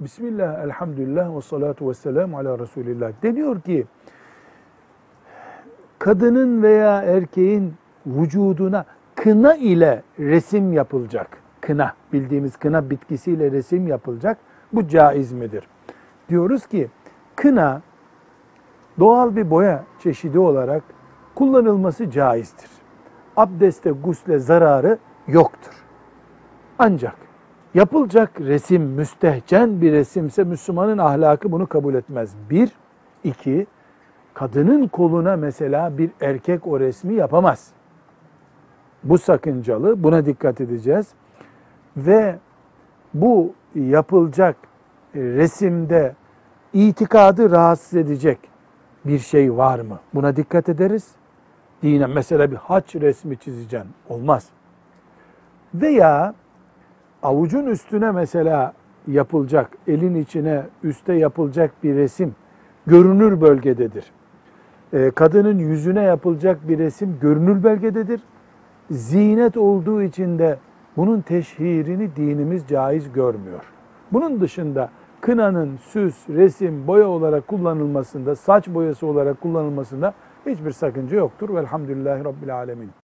Bismillah, elhamdülillah ve salatu ve selamu ala Resulillah. Deniyor ki kadının veya erkeğin vücuduna kına ile resim yapılacak. Kına, bildiğimiz kına bitkisiyle resim yapılacak. Bu caiz midir? Diyoruz ki kına doğal bir boya çeşidi olarak kullanılması caizdir. Abdeste, gusle zararı yoktur. Ancak yapılacak resim müstehcen bir resimse Müslümanın ahlakı bunu kabul etmez. Bir, iki, kadının koluna mesela bir erkek o resmi yapamaz. Bu sakıncalı, buna dikkat edeceğiz. Ve bu yapılacak resimde itikadı rahatsız edecek bir şey var mı? Buna dikkat ederiz. Dinen mesela bir haç resmi çizeceksin. Olmaz. Veya avucun üstüne mesela yapılacak, elin içine üste yapılacak bir resim görünür bölgededir. Ee, kadının yüzüne yapılacak bir resim görünür bölgededir. Zinet olduğu için de bunun teşhirini dinimiz caiz görmüyor. Bunun dışında kınanın süs, resim, boya olarak kullanılmasında, saç boyası olarak kullanılmasında hiçbir sakınca yoktur. Velhamdülillahi Rabbil Alemin.